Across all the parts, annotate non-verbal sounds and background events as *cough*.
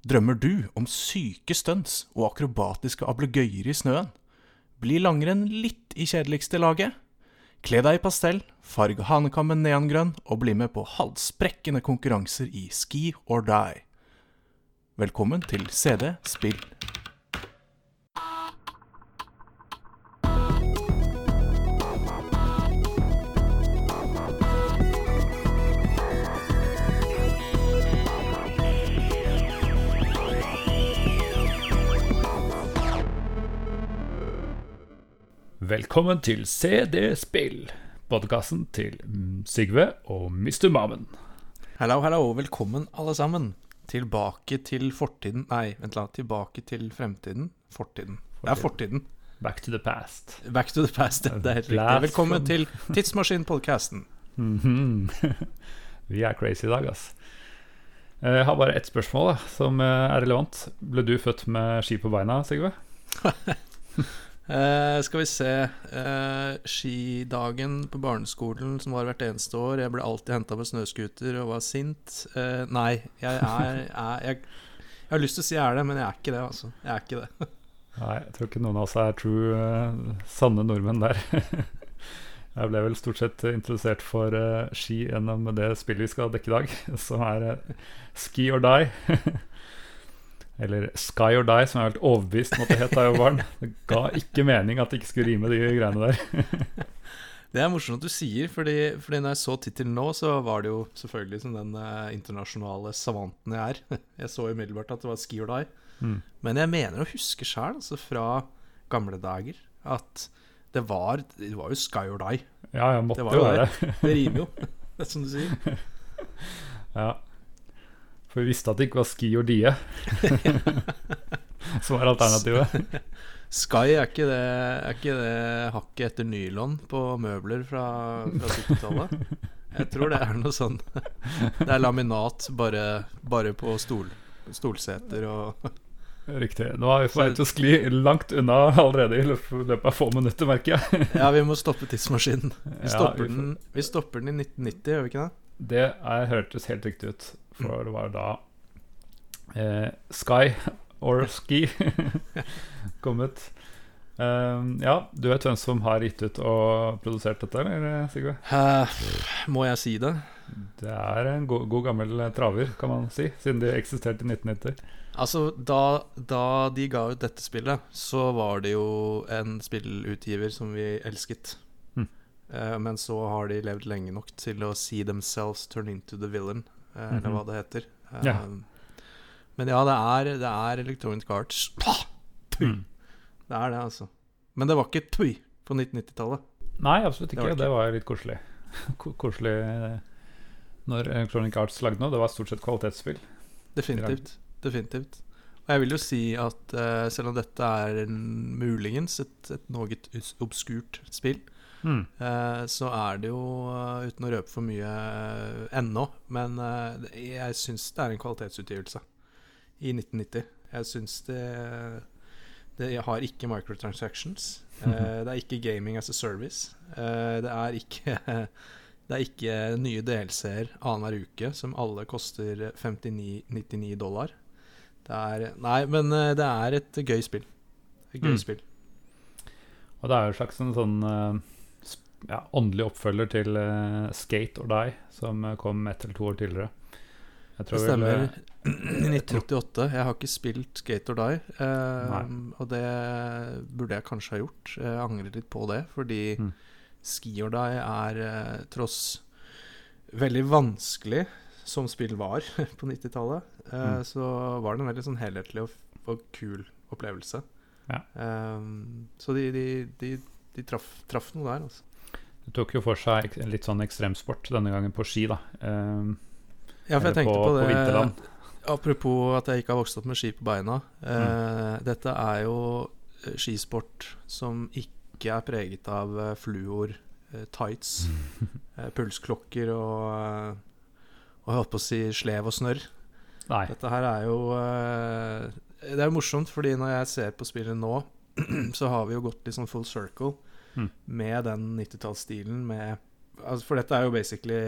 Drømmer du om syke stunts og akrobatiske ablegøyer i snøen? Blir langrenn litt i kjedeligste laget? Kle deg i pastell, farg hanekammen neongrønn og bli med på halsbrekkende konkurranser i Ski or Die. Velkommen til CD Spill. Velkommen til CD Spill, podkasten til Sigve og Mr. Mammen. Hallo, hallo, velkommen alle sammen. Tilbake til fortiden Nei, vent la, tilbake til fremtiden. Fortiden. Det er fortiden. Back to the past. Back to the past, det er helt riktig. Velkommen til Tidsmaskinpodkasten. Mhm. *laughs* Vi er crazy i dag, ass. Eh, Jeg har bare ett spørsmål da, som eh, er relevant. Ble du født med ski på beina, Sigve? *laughs* Eh, skal vi se eh, Skidagen på barneskolen som var hvert eneste år. Jeg ble alltid henta på snøscooter og var sint. Eh, nei, jeg er, er jeg, jeg har lyst til å si jeg er det, men jeg er ikke det, altså. Jeg er ikke det. *laughs* Nei, jeg tror ikke noen av oss er true, uh, sanne nordmenn der. *laughs* Jeg ble vel stort sett introdusert for uh, ski gjennom det spillet vi skal dekke i dag, *laughs* som er uh, Ski or Die. Eller Sky or Die, som jeg er helt overbevist om at det het da jeg var barn. Det ga ikke mening at det ikke skulle rime, de greiene der. *laughs* Det er morsomt at du sier, fordi, fordi når jeg så tittelen nå, så var det jo selvfølgelig som den eh, internasjonale savanten jeg er. *laughs* Jeg så umiddelbart at det var Ski or Die. Mm. Men jeg mener å huske sjøl, altså fra gamle dager, at det var, det var jo Sky or Die. Ja, jeg måtte Det var jo være det. Det rimer jo, det *laughs* er som du sier. Ja. For vi visste at det ikke var Ski og Die *laughs* som var alternativet. Sky er ikke det, er ikke det hakket etter nylon på møbler fra, fra 70-tallet? Jeg tror det er noe sånn Det er laminat bare, bare på stol, stolseter og Riktig. Nå er vi på vei til å skli langt unna allerede i løpet av få minutter, merker jeg. Ja, vi må stoppe tidsmaskinen. Vi Ja, stopper, vi får- den, vi stopper den i 1990, gjør vi ikke det? Det er, hørtes helt riktig ut, for det var da eh, Sky or Ski kom ut. Um, ja, du vet hvem som har gitt ut og produsert dette, eller Sigve? Uh, må jeg si det? Det er en god, god gammel traver, kan man si, siden de eksisterte i 1990. Altså, da, da de ga ut dette spillet, så var det jo en spillutgiver som vi elsket. Mm. Uh, men så har de levd lenge nok til å see themselves turn into the villain, eh, eller -hmm. hva det heter. Eh, Ja. Men ja, det er, det er Electronic Arts. Mm. Det er det, altså. Men det var ikke tøy på 1990-tallet. Nei, absolutt Det var ikke. det Det var litt koselig. *laughs* Koselig eh, når Electronic Arts lagde noe. Det var stort sett kvalitetsspill. Definitivt. Definitivt. Og jeg vil jo si at uh, selv om dette er en, muligens et, et noe obskurt spill, Mm. Eh, så er det jo, eh, uten å røpe for mye eh, ennå, men jeg syns det er en kvalitetsutgivelse i 1990. Jeg syns det Det har ikke microtransactions. *laughs* Eh, det er ikke gaming as a service. Eh, det er ikke *laughs* Det er ikke nye DLC-er annenhver uke, som alle koster 59,99 dollar. Det er Nei, men det er et gøy spill. Et gøy Mm. spill. Og det er jo en slags en sånn sp- ja, åndelig oppfølger til uh, Skate or Die, som eh, kom ett eller to år tidligere. Det vel, stemmer. eh, *clears throat* I 1988. Jeg har ikke spilt Skate or Die. uh, og det burde jeg kanskje ha gjort. Jeg angrer litt på det, fordi Mm. Ski or Die er uh, tross veldig vanskelig, som spill var *laughs* på 90-tallet, eh, Mm. så var det en veldig sånn helhetlig og, og kul opplevelse. Ja. Um, så de, de, de, de traff, traff noe der, altså. Det tok jo for seg litt sånn ekstremsport denne gangen på ski, da. Eh, Ja, for jeg tenkte på, på, det på. Apropos at jeg ikke har vokst opp med ski på beina. Eh, Mm. Dette er jo eh, skisport som ikke er preget av eh, fluor, eh, tights, *laughs* pulsklokker og Og jeg holdt på å si slev og snørr. Nei. Dette her er jo Det er jo morsomt, fordi når jeg ser på spillet nå, *clears throat* så har vi jo gått litt sånn full circle Mm. med den 90-tallsstilen med altså For dette er jo basically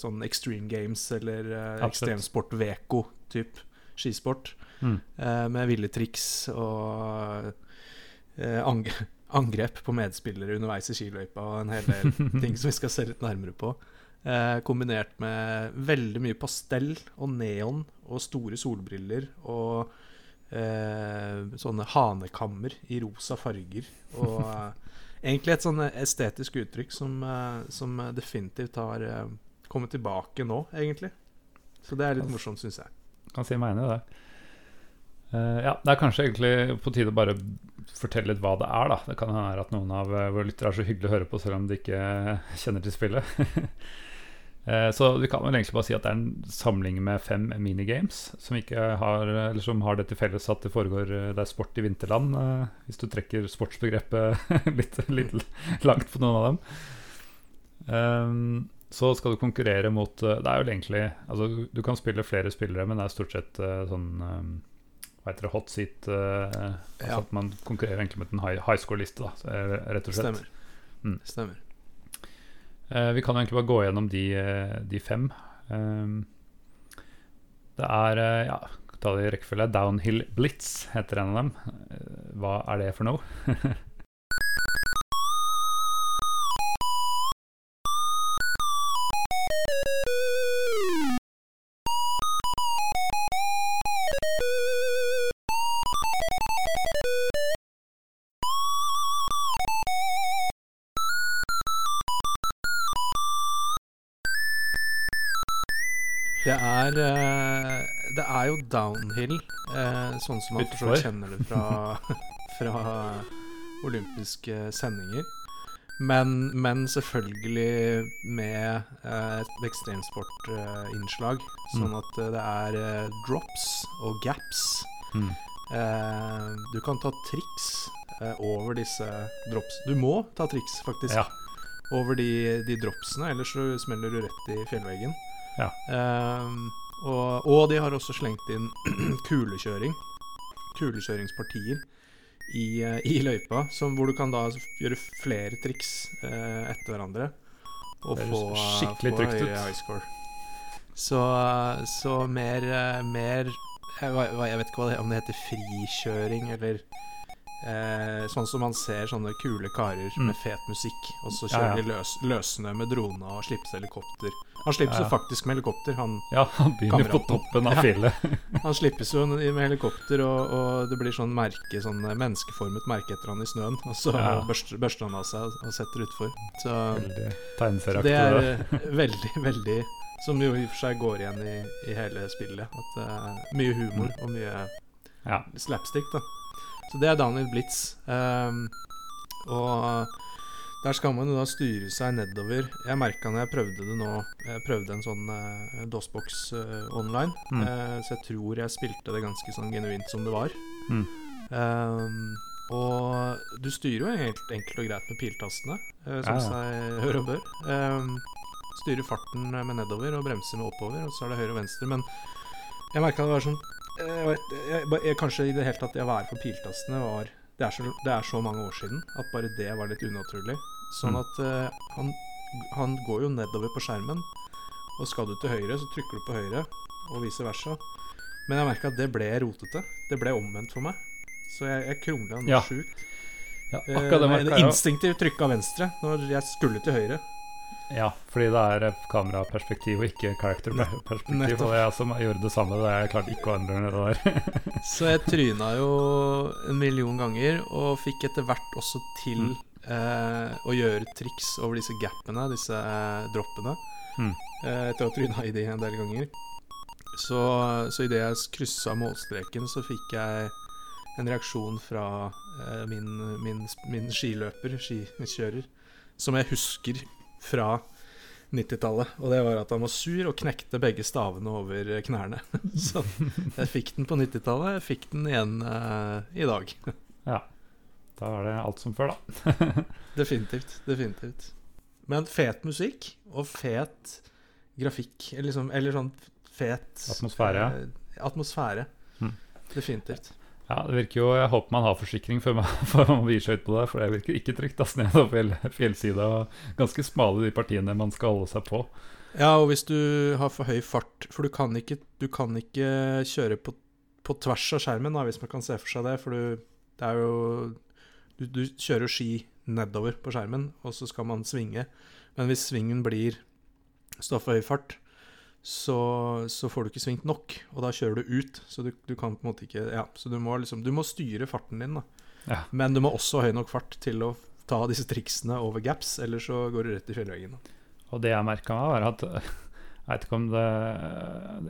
sånn Extreme Games eller uh, Absolutt. Ekstremsport Veko typ skisport. Mm. Uh, med ville triks og uh, ang *laughs* angrep på medspillere underveis i skiløypa og en hel del *laughs* ting som vi skal se litt nærmere på. Eh, kombinert med veldig mye pastell og neon og store solbriller og eh, sånne hanekammer i rosa farger. Og *laughs* eh, egentlig et sånn estetisk uttrykk som, eh, som definitivt har eh, kommet tilbake nå, egentlig. Så det er litt morsomt, syns jeg. Kan si meg enig i det. Uh, ja, det er kanskje egentlig på tide å bare fortelle litt hva det er, da. Det kan være at noen av eh, våre lyttere er så hyggelig å høre på selv om de ikke kjenner til spillet. *laughs* Eh, så vi kan vel egentlig bare si at det er en samling med fem minigames som, ikke har, eller som har det til felles at det foregår eh, Det er sport i vinterland, eh, hvis du trekker sportsbegrepet *laughs* litt, litt langt på noen av dem. Ehm, så skal du konkurrere mot Det er jo egentlig Altså, du kan spille flere spillere, men det er stort sett sånn ehm, Hva heter det, hot seat altså Ja. At man konkurrerer egentlig mot en high, high score-liste, rett og slett. Stemmer. Mm. Stemmer. Eh, vi kan egentlig bare gå gjennom de, eh, de fem. Ehm, det er eh, Ja, ta det i rekkefølge. Downhill Blitz heter en av dem. Hva er det for noe? *laughs* downhill, eh, sånn som man for kjenner det fra, *laughs* fra olympiske sendinger. Men, men selvfølgelig med eh, et ekstremsportinnslag. Sånn Mm. at eh, det er eh, drops og gaps. Mm. Eh, du kan ta triks eh, over disse drops. Du må ta triks, faktisk Ja. over de, de dropsene, ellers så smeller du rett i fjellveggen. Ja. Og, og de har også slengt inn *clears throat* kulekjøring. Kulekjøringspartier i, eh, i løypa, som, hvor du kan da gjøre flere triks eh, etter hverandre. Og få, skikkelig få trygt ut. high score. Så, så mer, eh, mer jeg, jeg vet ikke det, om det heter frikjøring eller eh, Sånn som man ser sånne kule karer Mm. med fet musikk, og så kjører ja. de løs, løsende med drone og slipper helikopter. Han slippes Ja, jo ja. faktisk med helikopter. Han, ja, *laughs* han begynner på toppen av Ja. fjellet. *laughs* han slippes jo med helikopter, og, og det blir sånn merke, sånn menneskeformet merke etter han i snøen. Og så Ja. børster, børster han av seg og, setter utfor. Så Veldig det er eh, *laughs* veldig, veldig Som jo i og for seg går igjen i, i hele spillet. At det er mye humor og mye Ja. slapstick, da. Så det er Daniel Blitz. Um, og der skal man jo da styre seg nedover. Jeg merka når jeg prøvde det nå Jeg prøvde en sånn uh, DOS-boks eh, online. Mm. Eh, så jeg tror jeg spilte det ganske sånn genuint som det var. Mm. Um, og du styrer jo helt enkelt og greit med piltastene, eh, som Ja, ja. seg hør og bør. Um, styrer farten med nedover og bremser med oppover, og så er det høyre og venstre. Men jeg merka det var sånn eh, jeg, jeg, jeg, jeg, Kanskje i det hele tatt det å være på piltastene var det er, så, det er så mange år siden at bare det var litt unaturlig. Sånn Mm. at uh, han, han går jo nedover på skjermen, og skal du til høyre, så trykker du på høyre, og vice versa. Men jeg merka at det ble rotete. Det ble omvendt for meg. Så jeg, jeg krongla noe Ja. sjukt. Ja, Eh, akkurat det jeg instinktivt trykka venstre når jeg skulle til høyre. Ja, fordi det er kameraperspektiv og ikke character-perspektiv. Og jeg som gjorde det samme, det jeg klarte ikke å endre det der. *laughs* Så jeg tryna jo en million ganger, og fikk etter hvert også til Mm. eh, å gjøre triks over disse gapene, disse eh, droppene. Mm. Eh, etter å ha tryna i de en del ganger. Så, så idet jeg kryssa målstreken, så fikk jeg en reaksjon fra eh, min, min, min skiløper, skikjører, som jeg husker fra 90-tallet. Og det var at han var sur og knekte begge stavene over knærne. *laughs* så jeg fikk den på 90-tallet, jeg fikk den igjen uh, i dag. *laughs* Ja. Da er det alt som før, da. *laughs* Definitivt. Definitivt. Men fet musikk og fet grafikk, eller, liksom, eller sånn fet Atmosfære, eh, atmosfære. Mm. Definitivt. Ja, det virker jo Jeg håper man har forsikring før man, *laughs* før man gir seg ut på det, for det virker ikke trygt. ned nedover fjell, fjellsida. og Ganske smale de partiene man skal holde seg på. Ja, og hvis du har for høy fart For du kan ikke, du kan ikke kjøre på på tvers av skjermen, da, hvis man kan se for seg det. For du, det jo du, du kjører jo ski nedover på skjermen, og så skal man svinge. Men hvis svingen blir står for høy fart, så, så, får du ikke svingt nok, og da kjører du ut. Så du, du kan på en måte ikke Ja, så du må liksom Du må styre farten din, da. Ja. Men du må også ha høy nok fart til å ta disse triksene over gaps, ellers så går du rett i fjellveggen. Og det jeg merka meg, var at *laughs* Jeg vet ikke om det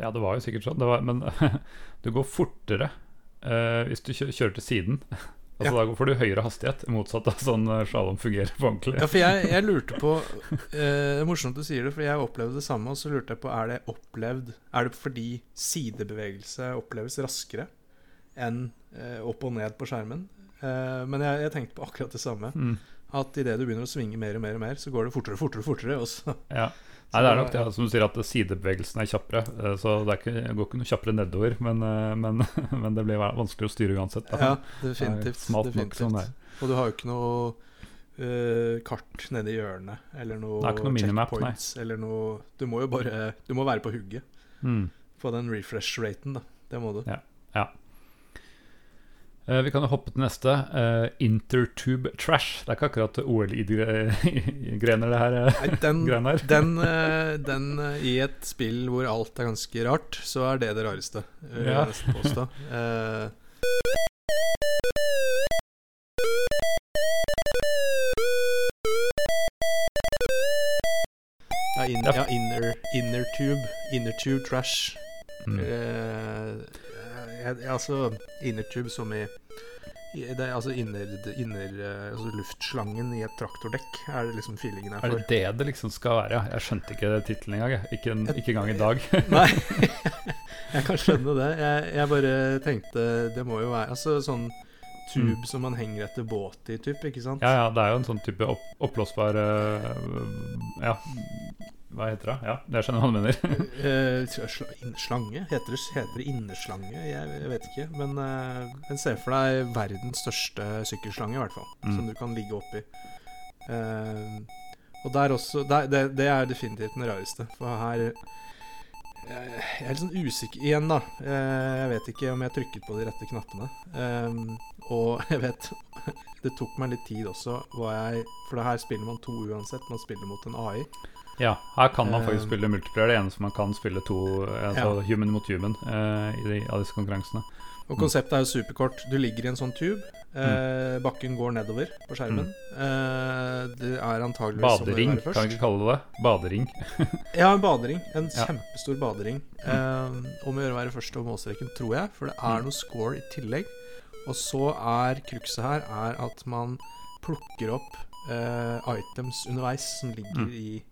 Ja, det var jo sikkert sånn, det var, men *laughs* du går fortere uh, hvis du kjører til siden. Altså Da får du høyere hastighet, motsatt av sånn eh, slalåm fungerer på ordentlig. Ja, for jeg, *laughs* jeg lurte på eh, Det er morsomt du sier det, for jeg opplevde det samme. Og så lurte jeg på er det opplevd Er det fordi sidebevegelse oppleves raskere enn eh, opp og ned på skjermen? Eh, men jeg, jeg tenkte på akkurat det samme. Mm. At idet du begynner å svinge mer og mer, og mer så går det fortere og fortere. fortere og så, Ja. Nei, det er nok det, som du sier, at sidebevegelsen er kjappere. eh, Så det, ikke, det går ikke noe kjappere nedover, men, eh, men, *laughs* men det blir vanskelig å styre uansett. Da. Ja, definitivt. definitivt. sånn. Og du har jo ikke noe uh, kart nede i hjørnet, eller noe, Det er ikke noe minimap, nei. eller noe Du må jo bare Du må være på hugget Mm. på den refresh-raten, da. Det må du. Ja. Eh, Vi kan jo hoppe til neste. Uh, intertube trash. Det er ikke akkurat OL-grener, *laughs* det her. eh, Nei, den, *laughs* her. den, uh, den uh, I et spill hvor alt er ganske rart, så er det det rareste. eh, Ja. *laughs* Eh, ja, in, ja, inner, inner tube. Inner tube trash. Mm. Eh, jeg, altså innertube som i, det, er Altså inner, inner eh, altså luftslangen i et traktordekk er det liksom feelingen her Er det det det liksom skal være? Jeg skjønte ikke tittelen engang. Ikke, en- ikke engang i dag. *laughs* Nei, *laughs* jeg kan skjønne det. Jeg, jeg bare tenkte Det må jo være Altså sånn tube Mm. som man henger etter båt i, typ, ikke sant? Ja, ja, det er jo en sånn type opp, oppblåsbar uh, Ja, hva heter det? Ja, jeg skjønner hva du mener. *laughs* uh, sla- slange? Heter det, heter det innerslange? Jeg, jeg vet ikke. Men uh, ser for deg verdens største sykkelslange, i hvert fall. Mm. Som du kan ligge oppi. Uh, og der også der, det, det er definitivt den rareste. For her Jeg er litt sånn usikker igjen, da. Eh, jeg vet ikke om jeg trykket på de rette knappene. Eh, og *laughs* jeg vet *laughs* Det tok meg litt tid også, jeg For det her spiller man to uansett. Man spiller mot en AI. Ja, her kan man faktisk Eh, spille multiplayer. Det eneste man kan spille to, altså Ja. human mot human, eh, i de, av disse konkurransene. Og konseptet er jo superkort. Du ligger i en sånn tube. Eh, bakken går nedover på skjermen. Eh, det er antageligvis som det Badering, være kan vi ikke kalle det det? Badering. *laughs* Ja, en badering. En Ja. kjempestor badering. Eh, om å gjøre å være først over målstreken, tror jeg. For det er Mm. noe score i tillegg. Og så er cruxet her er at man plukker opp eh, items underveis som ligger Mm. i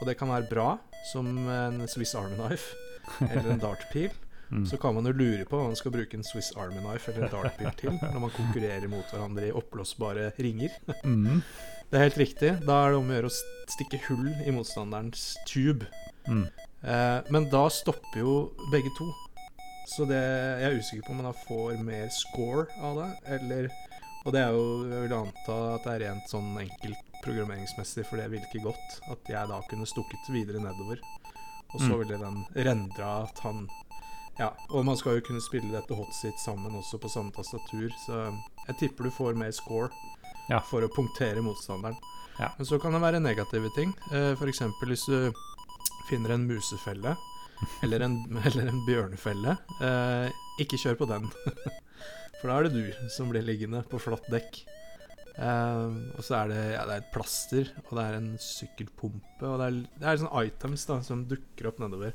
Og det kan være bra, som en Swiss Army Knife *laughs* eller en dartpil. Mm. Så kan man jo lure på om man skal bruke en Swiss Army Knife eller en dartpil til når man konkurrerer mot hverandre i oppblåsbare ringer. Mm. Det er helt riktig. Da er det om å gjøre å stikke hull i motstanderens tube. Mm. Eh, men da stopper jo begge to. Så det, jeg er usikker på om man da får mer score av det, eller Og det er jo Jeg vil anta at det er rent sånn enkelt programmeringsmessig, for det ikke gått at jeg da kunne stukket videre nedover. Og så Mm. ville den rendra at han Ja, og man skal jo kunne spille dette hotsit sammen også på samme tastatur, så jeg tipper du får mer score Ja. for å punktere motstanderen. Ja. Men så kan det være negative ting. F.eks. for eksempel hvis du finner en musefelle *laughs* eller en, eller en bjørnefelle. Eh, ikke kjør på den. *laughs* For da er det du som blir liggende på flatt dekk. Eh, og så er det, ja, det er et plaster, og det er en sykkelpumpe. Og det er, det er sånne items da som dukker opp nedover.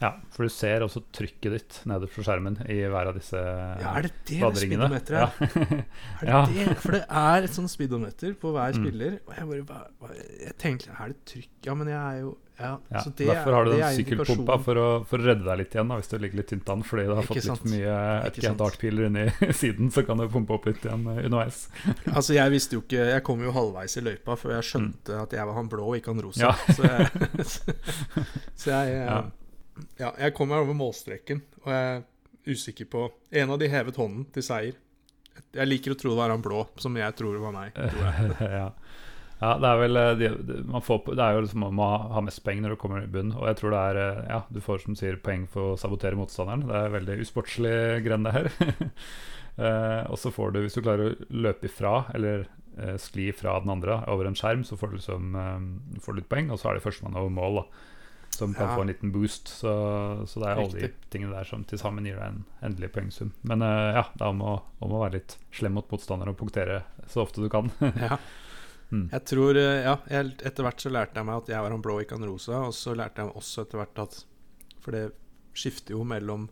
Ja, for du ser også trykket ditt nederst på skjermen i hver av disse Ja, er det det speedometeret *laughs* er? Det Ja. det? For det er et sånt speedometer på hver Mm. spiller. Og jeg bare, hva, jeg tenkte Er det trykk? Ja, men jeg er jo Ja, Ja, så det, derfor har du den sykkelpumpa for å, for å redde deg litt igjen da, hvis du ligger litt tynt an fordi du har Ikke fått litt sant. for mye dartpiler inni *laughs* siden, så kan du pumpe opp litt igjen eh, underveis. *laughs* Altså, jeg visste jo ikke Jeg kom jo halvveis i løypa før jeg skjønte at jeg var han blå og ikke han rosa. Mm. Ja. Så jeg, så jeg Ja. Ja. jeg kom meg over målstreken, og jeg er usikker på En av de hevet hånden til seier. Jeg liker å tro det var han blå, som jeg tror det var meg. *laughs* Ja. Ja, det er vel eh, de, man får, Det er jo liksom man må ha mest poeng når du kommer i bunn. Og jeg tror det er eh, Ja, du får som sier poeng for å sabotere motstanderen. Det er veldig usportslig gren, det her. *laughs* Eh, og så får du, hvis du klarer å løpe ifra, eller eh, skli fra den andre over en skjerm, så får du liksom eh, får litt poeng. Og så er det førstemann over mål, da, som kan Ja. få en liten boost. Så, så det er alle de tingene der som til sammen gir deg en endelig poengsum. Men uh, ja, det er om å, om å være litt slem mot motstanderen og punktere så ofte du kan. *laughs* Ja. Mm. Jeg tror eh, Ja, jeg, etter hvert så lærte jeg meg at jeg var han blå, ikke han rosa. Og så lærte jeg meg også etter hvert at For det skifter jo mellom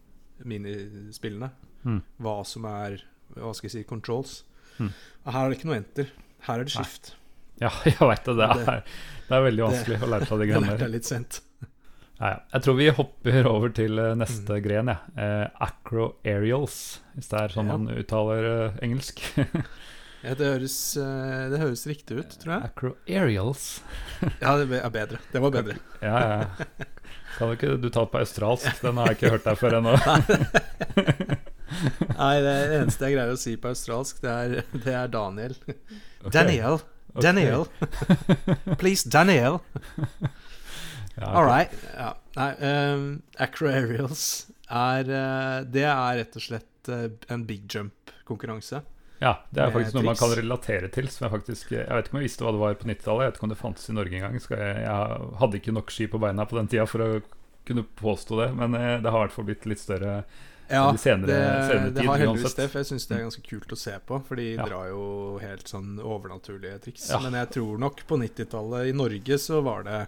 minispillene. Mm. Hva som er Hva skal jeg si controls. Mm. Her er det ikke noe enter. Her er det Nei. skift. Ja, *laughs* jeg veit det. Det Det- er, det er veldig vanskelig å lære seg de Det greiene lærte der. jeg litt sent. Ja, ja. Jeg tror vi hopper over til eh, neste Mm. gren, Ja. Eh, acro aerials, hvis det er sånn man uttaler eh, engelsk. *laughs* Ja, det, høres, eh, det høres riktig ut, tror jeg. acro aerials. *laughs* Ja, det er bedre. Det var bedre. *laughs* Ja, ja. Kan du ikke du ta det på australsk? Den har jeg ikke hørt deg før ennå. Nei, det eneste jeg greier å si på australsk, det er, det er Daniel. Okay. Daniel. Daniel. Please, Daniel. Ja, All right. Ja. Nei, um, Acro Aerials er uh, Det er rett og slett uh, en big jump-konkurranse. Ja, det er faktisk noe man kan relatere til. Som Jeg faktisk Jeg vet ikke om jeg visste hva det var på 90-tallet. Jeg vet ikke om det fantes i Norge engang. Jeg, jeg hadde ikke nok ski på beina på den tida for å kunne påstå det, men uh, det har i hvert fall blitt litt større Ja, de senere- det, senere det har heldigvis det, for jeg syns det er ganske kult å se på. For de Ja. drar jo helt sånn overnaturlige triks. Ja. Men jeg tror nok på 90-tallet i Norge så var det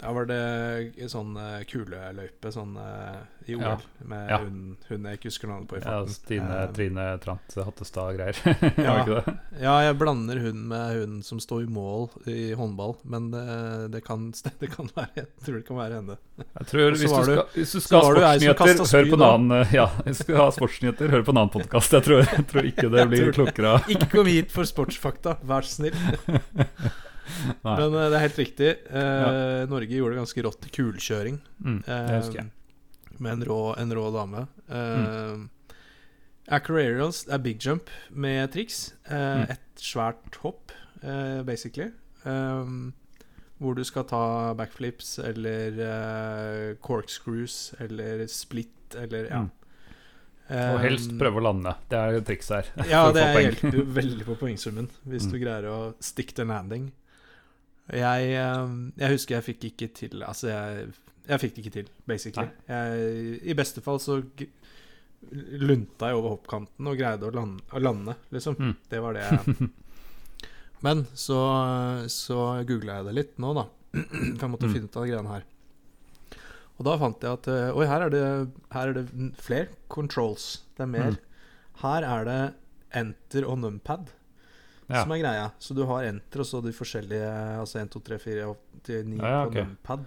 Da var det sånn eh, kuleløype sånn eh, i OL Ja. med Ja. hun, hun jeg ikke husker navnet på i ja. Stine Eh, Trine Trant Hattestad-greier. *laughs* Ja. Ja, jeg blander hun med hun som står i mål i håndball, men det, det, kan, *laughs* det kan være Jeg tror det kan være henne. Jeg tror hvis du, skal, *laughs* hvis du skal ha sportsnyheter, hør på en annen Ja, hvis du skal ha sportsnyheter, hør på en annen podkast. Jeg, tror- jeg tror ikke det blir klokere av Ikke kom hit for sportsfakta, vær så snill. *laughs* Men eh, det er helt riktig. Eh, Norge gjorde det ganske rått i kulkjøring. Mm, det husker jeg. Eh, med en rå, en rå dame. Uh, mm. Aerials er big jump med triks. Eh, Mm. Et svært hopp, eh, basically. Um, hvor du skal ta backflips eller eh, corkscrews eller split eller ja. Mm. Og helst prøve å lande. Det er trikset her. ja, *laughs* det hjelper jo veldig på poengsummen hvis Mm. du greier å stick the landing. Jeg, eh, jeg husker jeg fikk ikke til Altså, jeg, jeg fikk det ikke til, basically. Jeg, I beste fall så lunta jeg over hoppkanten og greide å lande, å lande liksom. Mm. Det var det jeg *laughs* Men så, så googla jeg det litt nå, da. *clears throat* For jeg måtte Mm. finne ut av de greiene her. Og da fant jeg at eh, Oi, her er det, her er det flere controls. Det er mer. Mm. Her er det enter og numpad Ja. som er greia. Så du har enter og så de forskjellige Altså 1, 2, 3, 4 og til 9 Ja, ja, på ok. numpad.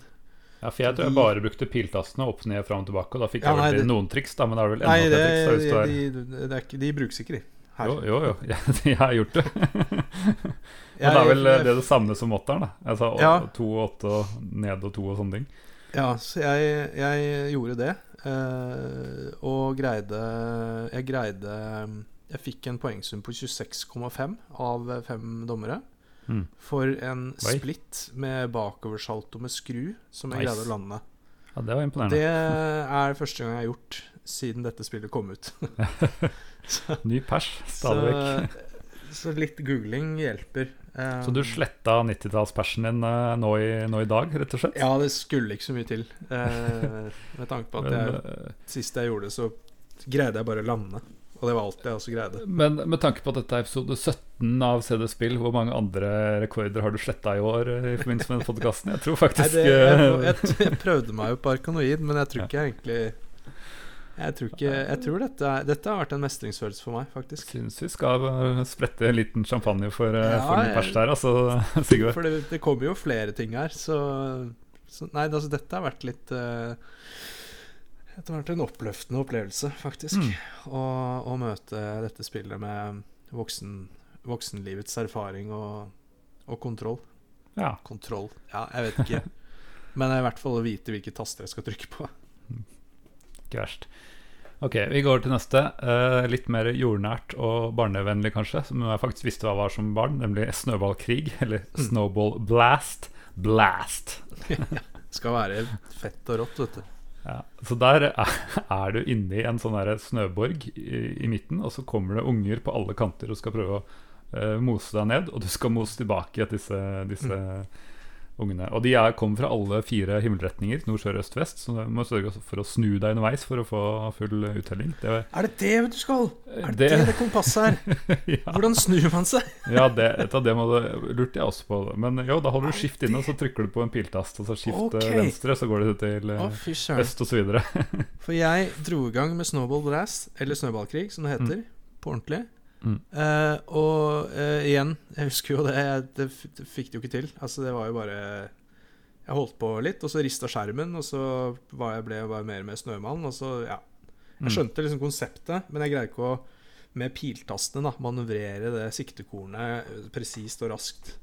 Ja, for jeg tror jeg bare brukte piltastene opp, ned, fram og tilbake, og da fikk jeg vel nei, til det- noen triks, da, men det er vel enda Nei, det, triks. da, de, det er ikke, de brukes ikke, de. Her. Jo, jo, jo. *laughs* Jeg, jeg har gjort det. *laughs* Men og det er vel jeg- det det samme som åtteren, da. Altså Ja. to og åtte og ned og to og sånne ting. Ja, så jeg, jeg gjorde det. eh, og greide Jeg greide Jeg fikk en poengsum på 26,5 av fem dommere. Mm. For en Oi. split med bakoversalto med skru som jeg Nice. greide å lande. Ja, det var imponerende. Det er første gang jeg har gjort siden dette spillet kom ut. *laughs* Ny pers, stadig vekk. så, så litt googling hjelper. Um, Så du sletta 90-tallspersen din uh, nå i, nå i dag, rett og slett? Ja, det skulle ikke så mye til. Uh, med tanke på at jeg, eh, sist jeg gjorde det, så greide jeg bare å lande. Og det var alt jeg også greide. men med tanke på at dette er episode 17 av CD Spill, hvor mange andre rekorder har du sletta i år eh, i forbindelse med denne podkasten? Jeg tror Nei, faktisk det, jeg, eh, jeg, jeg prøvde meg jo på Arkanoid, men jeg tror ikke jeg egentlig Jeg tror, ikke, jeg tror dette, dette har vært en mestringsfølelse for meg, faktisk. Syns vi skal eh, sprette en liten champagne for, Ja, for ny pers der, altså, *laughs* Sigurd. For det, det kommer jo flere ting her, så, så Nei, altså, dette har vært litt uh, Dette har vært en oppløftende opplevelse, faktisk. Mm. Å, å møte dette spillet med voksen, voksenlivets erfaring og, og kontroll. Ja. Kontroll Ja, jeg vet ikke. *laughs* Men i hvert fall å vite hvilke taster jeg skal trykke på. Ikke verst. Ok, vi går til neste. Uh, litt mer jordnært og barnevennlig, kanskje. Som jeg faktisk visste hva var som barn, nemlig snøballkrig. *laughs* Eller Mm. snowball blast. Blast! *laughs* Skal være fett og rått, vet du. Ja, så der er, du inne i en sånn snøborg i, i midten, og så kommer det unger på alle kanter og skal prøve å uh, mose deg ned, og du skal mose tilbake disse, disse ungene. Og de er, kommer fra alle fire himmelretninger, nord, sør, øst, vest, så du må sørge for å snu deg underveis for å få full uttelling. Det, Er det det du skal? Er det Det- det kompasset er? *laughs* ja, Hvordan snur man seg? ja, det, du, det må du, lurte jeg også på. Men jo, da holder du skift inne, og så trykker du på en piltast, og så skift eh, venstre, så går det til søren. øst, og så videre. *laughs* For jeg dro i gang med Snowball Blast, eller Snøballkrig, som det heter, på ordentlig. Mm. Eh, og uh, igjen, jeg husker jo det, jeg, det, det fikk det jo ikke til. Altså, det var jo bare Jeg holdt på litt, og så rista skjermen, og så var jeg, ble jeg bare mer og mer snømann, og så, ja. Mm. Jeg skjønte liksom konseptet, men jeg greide ikke å med piltastene da, manøvrere det siktekornet eh, presist og raskt.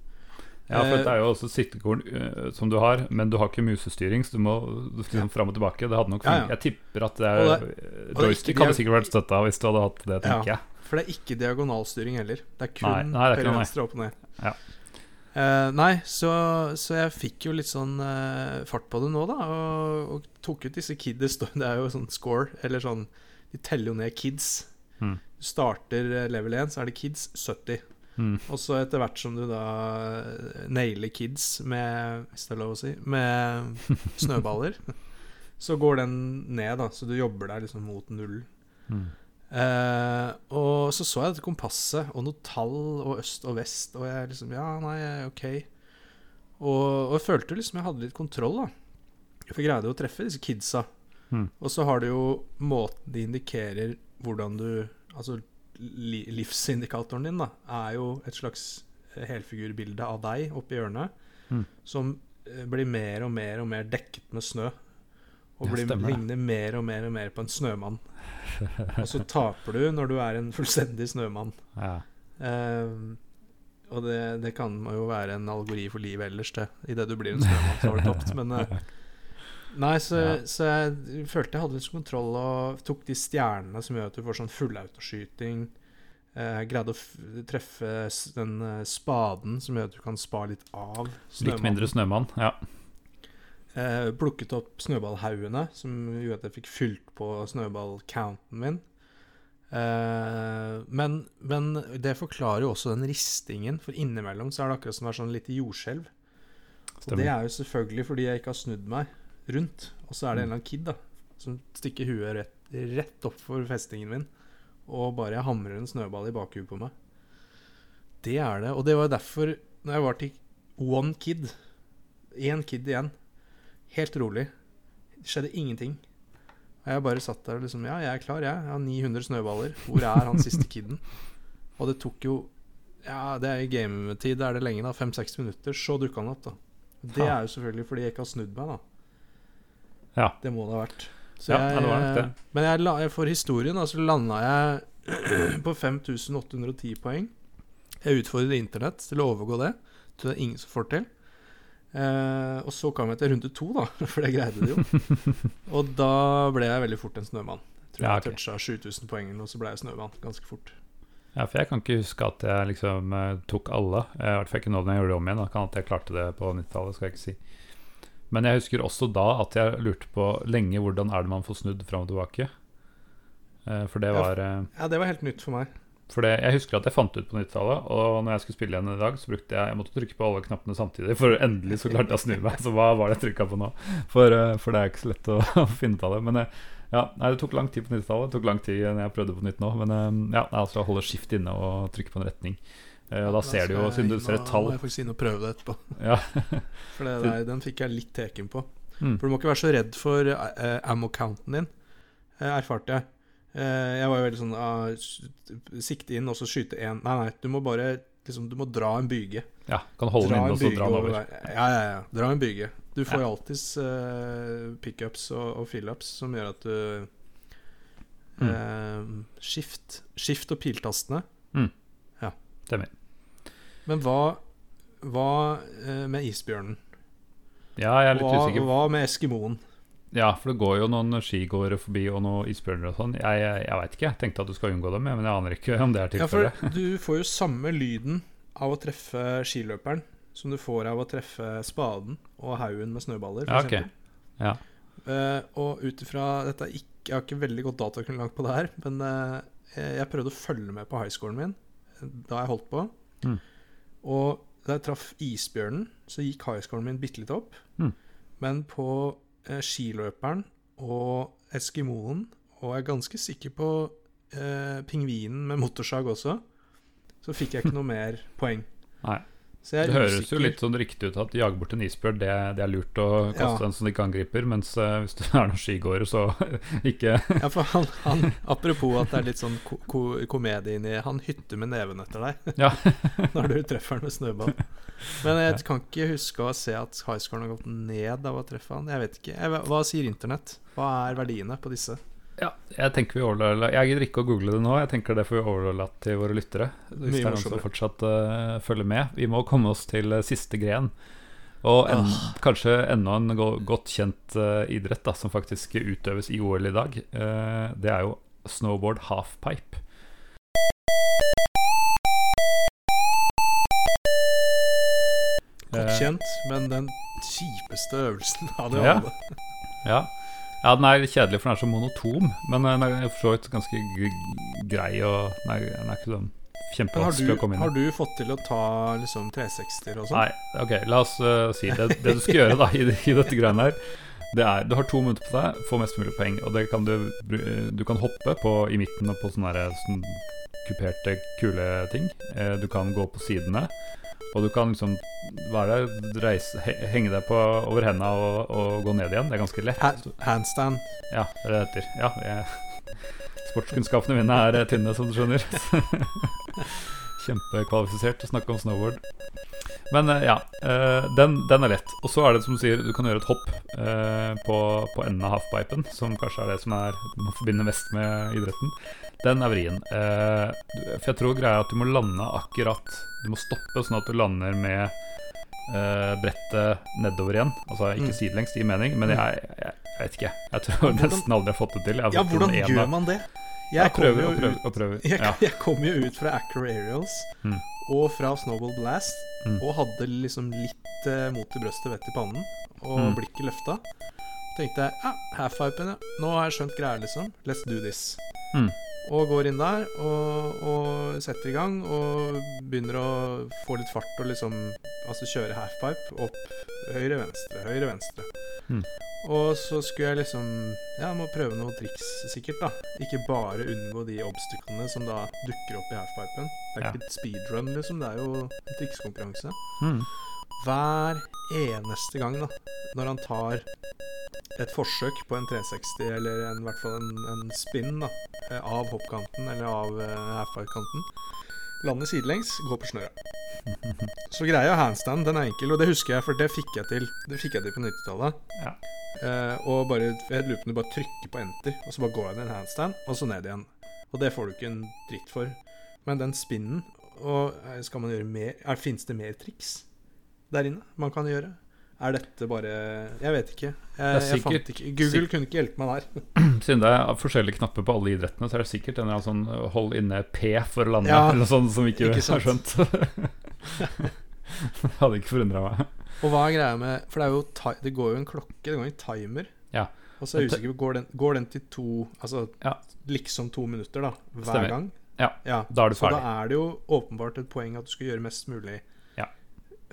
Ja, for Eh, det er jo også siktekorn uh, som du har, men du har ikke musestyring, så du må liksom fram og tilbake. Det hadde nok Ja, ja. Jeg tipper at det er og det Joystick hadde sikkert vært støtta hvis du hadde hatt det, tenker Ja. jeg. For det er ikke diagonalstyring heller. Det er kun Nei, høyre, venstre, opp og ned. Ja. Uh, nei, så, så jeg fikk jo litt sånn uh, fart på det nå, da. Og, og tok ut disse kids. *laughs* Det er jo sånn score, eller sånn De teller jo ned kids. Mm. Du starter eh, level 1, så er det kids 70. Mm. Og så etter hvert som du da nailer kids med Hvis det er lov å si med *laughs* snøballer, så går den ned, da. Så du jobber deg liksom mot null. Mm. Eh, og så så jeg dette kompasset og noe tall og øst og vest, og jeg liksom Ja, nei, ok. Og, og jeg følte liksom jeg hadde litt kontroll, da. For jeg greide å treffe disse kidsa. Mm. Og så har du jo måten de indikerer hvordan du Altså li, livsindikatoren din, da, er jo et slags eh, helfigurbilde av deg oppi hjørnet, Mm. som eh, blir mer og mer og mer dekket med snø. Og blir, ligner mer og mer og mer på en snømann. Og så taper du når du er en fullstendig snømann. Ja. Uh, og det, det kan jo være en algori for livet ellers, det. Idet du blir en snømann, så har du tapt. Men uh, Nei, så, Ja. så jeg følte jeg hadde litt kontroll og tok de stjernene som gjør at du får sånn fullautoskyting. Eh, greide å treffe den spaden som gjør at du kan spa litt av Litt mindre snømann. Ja. Eh, plukket opp snøballhaugene, som gjorde at jeg fikk fylt på snøballcounten min. Eh, men, men det forklarer jo også den ristingen, for innimellom så er det akkurat som det er sånn lite jordskjelv. Og det er jo selvfølgelig fordi jeg ikke har snudd meg rundt. Og så er det en eller annen kid da som stikker huet rett, rett opp for festingen min, og bare jeg hamrer en snøball i bakhuet på meg. Det er det. Og det var derfor, når jeg var til one kid Én kid igjen. Helt rolig. Det skjedde ingenting. Og jeg bare satt der og liksom Ja, jeg er klar, jeg. Jeg har 900 snøballer. Hvor er han siste *laughs* kiden? Og det tok jo Ja, det er i gametid, det er det lenge, da. Fem-seks minutter. Så dukka han opp, da. Det er jo selvfølgelig fordi jeg ikke har snudd meg, da. Ja. Det må det ha vært. Så Ja, jeg, det var nok det. Men jeg la, for historien da, så landa jeg *clears throat* på 5810 poeng. Jeg utfordret Internett til å overgå det. Tror det er ingen som får til. Eh, og så kom jeg til runde to, da, *laughs* for det greide det jo. *laughs* og da ble jeg veldig fort en snømann. Jeg tror Ja, jeg ok. toucha 7000 poeng, og så ble jeg snømann ganske fort. ja, for jeg kan ikke huske at jeg liksom eh, tok alle. Eh, I hvert fall ikke nå når jeg gjorde det om igjen. Da. Kan at jeg klarte det på 90-tallet, skal jeg ikke si. Men jeg husker også da at jeg lurte på lenge hvordan er det man får snudd fram og tilbake. Eh, For det var ja, Ja, det var helt nytt for meg. For det, jeg husker at jeg fant ut på 90-tallet, og når jeg skulle spille igjen i dag, så brukte jeg Jeg måtte trykke på alle knappene samtidig, for endelig så klarte jeg å snu meg. Så hva var det jeg trykka på nå? For, eh, for det er ikke så lett å, *laughs* å finne ut av det. Men eh, ja, nei, det tok lang tid på 90-tallet. Det tok lang tid når jeg prøvde på nytt nå. Men eh, ja, altså holde skift inne og trykke på en retning. Ja, da ser du jo, siden du ser et tall Må jeg faktisk inn og prøve det etterpå. *laughs* ja. *laughs* For det der, den fikk jeg litt teken på. Mm. For du må ikke være så redd for uh, ammo-counten din, uh, erfarte jeg. Eh, jeg var jo veldig sånn ah, Sikte inn og så skyte én. Nei, nei, du må bare liksom, Du må dra en byge. ja, kan holde den Dra inne og så dra den over over. Ja, ja, ja. Dra en byge. Du får Ja. alltids uh, pickups og, og fill-ups som gjør at du Mm. eh, Skift. Skift og piltastene. Stemmer. Men hva, hva med isbjørnen? Ja, jeg er litt Hva, usikker. hva med eskimoen? Ja, for det går jo noen skigåere forbi og noen isbjørner og sånn. Jeg, jeg, jeg veit ikke. Jeg tenkte at du skal unngå dem, men jeg aner ikke om det er Ja, for tilfellet. du får jo samme lyden av å treffe skiløperen som du får av å treffe spaden og haugen med snøballer, f.eks. Ja, okay. Ja. Uh, og ut ifra Dette er ikke, Jeg har ikke veldig godt datagrunnlag på det her, men uh, jeg prøvde å følge med på highscoren min da jeg holdt på. Mm. Og da jeg traff isbjørnen, så gikk highscoren min bitte litt opp. Mm. Men på skiløperen og eskimoen, og jeg er ganske sikker på eh, pingvinen med motorsag også, så fikk jeg ikke noe *laughs* mer poeng. Nei. Det høres høres jo litt sånn riktig ut at jage bort en isbjørn, det, det er lurt å kaste Ja. en som de ikke angriper. Mens eh, hvis du *laughs* er noen skigåere, så *laughs* ikke Ja, for han, han, apropos at det er litt sånn ko ko komedie inni Han hytter med neven etter deg Ja. *laughs* når du treffer han med snøball. Men jeg kan ikke huske å se at highscoren har gått ned av å treffe han. Jeg vet ikke. Jeg, hva sier internett? Hva er verdiene på disse? Ja, jeg tenker vi overlater Jeg gidder ikke å google det nå. Jeg tenker det får vi overlate til våre lyttere. Hvis Mye det er noen som fortsatt uh, følger med. Vi må komme oss til uh, siste gren. Og en, kanskje enda en go godt kjent uh, idrett da som faktisk utøves i OL i dag. Det er jo snowboard halfpipe. Godt kjent, men den kjipeste øvelsen av de Ja. alle. Ja. Ja, den er kjedelig, for den er så monotom. Men eh, den er for så vidt ganske grei, og den er, den er ikke sånn kjempevanskelig å komme inn i. har du fått til å ta liksom 360-er og sånn? Nei, ok, la oss uh, si det. Det du skal gjøre da i, i dette greiene her, det er Du har to minutter på deg, få mest mulig poeng. Og det kan du Du kan hoppe på, i midten og på sånne, her, sånn kuperte, kule ting. Eh, du kan gå på sidene. Og du kan liksom være reise, henge deg på over henda og, og gå ned igjen. Det er ganske lett. Ha handstand. Ja, det er det heter. Ja, jeg, sportskunnskapene mine er eh, tynne, som du skjønner. *laughs* Kjempekvalifisert å snakke om snowboard. Men eh, ja, eh, den, den er lett. Og så er det som du sier, du kan gjøre et hopp på, på enden av halfpipen, som kanskje er det som er, man forbinder mest med idretten. Den er vrien. Eh, for jeg tror greia er at du må lande akkurat Du må stoppe sånn at du lander med eh, brettet nedover igjen. Altså ikke Mm. sidelengs, gir mening, men Mm. jeg, jeg, jeg vet ikke. Jeg tror nesten aldri jeg har fått det til. Ja, hvordan gjør man det? Jeg Jeg prøver og prøver og prøver. *laughs* Ja. jeg kom jo ut fra Acro Aerials Mm. og fra Snowball Blast Mm. og hadde liksom litt eh, mot i brøstet, vett i pannen, og Mm. blikket løfta. Tenkte jeg ja, halfpipen, ja. Nå har jeg skjønt greia, liksom. Let's do this. Mm. Og går inn der og, og setter i gang og begynner å få litt fart og liksom Altså kjøre halfpipe opp høyre, venstre, høyre, venstre. Mm. Og så skulle jeg liksom Ja, må prøve noen triks, sikkert, da. Ikke bare unngå de obstaklene som da dukker opp i halfpipen. Det er Ja. ikke et speedrun, liksom. Det er jo en trikskonkurranse. Mm. Hver eneste gang, da, når han tar et forsøk på en 360, eller en, i hvert fall en, en spin da, eh, av hoppkanten eller av uh, halfpipe-kanten, lander sidelengs, går på snøra. *laughs* Så greia handstand, den er enkel, og det husker jeg, for det fikk jeg til Det fikk jeg til på 90-tallet. Ja. Uh, og bare, jeg lurer på om du bare trykker på enter, og så bare går jeg ned en handstand, og så ned igjen. Og det får du ikke en dritt for. Men den spinnen og Skal man gjøre mer er, Fins det mer triks der inne man kan gjøre? Er dette bare Jeg vet ikke. Jeg, er jeg fant ikke Google kunne ikke hjelpe meg der. *clears throat* *clears throat* Siden det er forskjellige knapper på alle idrettene, så er det sikkert en sånn hold inne P for å lande, Ja, eller noe sånt som ikke, ikke *laughs* har skjønt. det *laughs* hadde ikke forundra meg. Og hva er greia med For det jo Det går jo en klokke, det går en timer. Ja. Og så er jeg usikker på Går den, går den til to Altså Ja. liksom to minutter, da? Hver Stemmer. gang? Ja, Da er du ferdig. Så da er det jo åpenbart et poeng at du skal gjøre mest mulig Ja.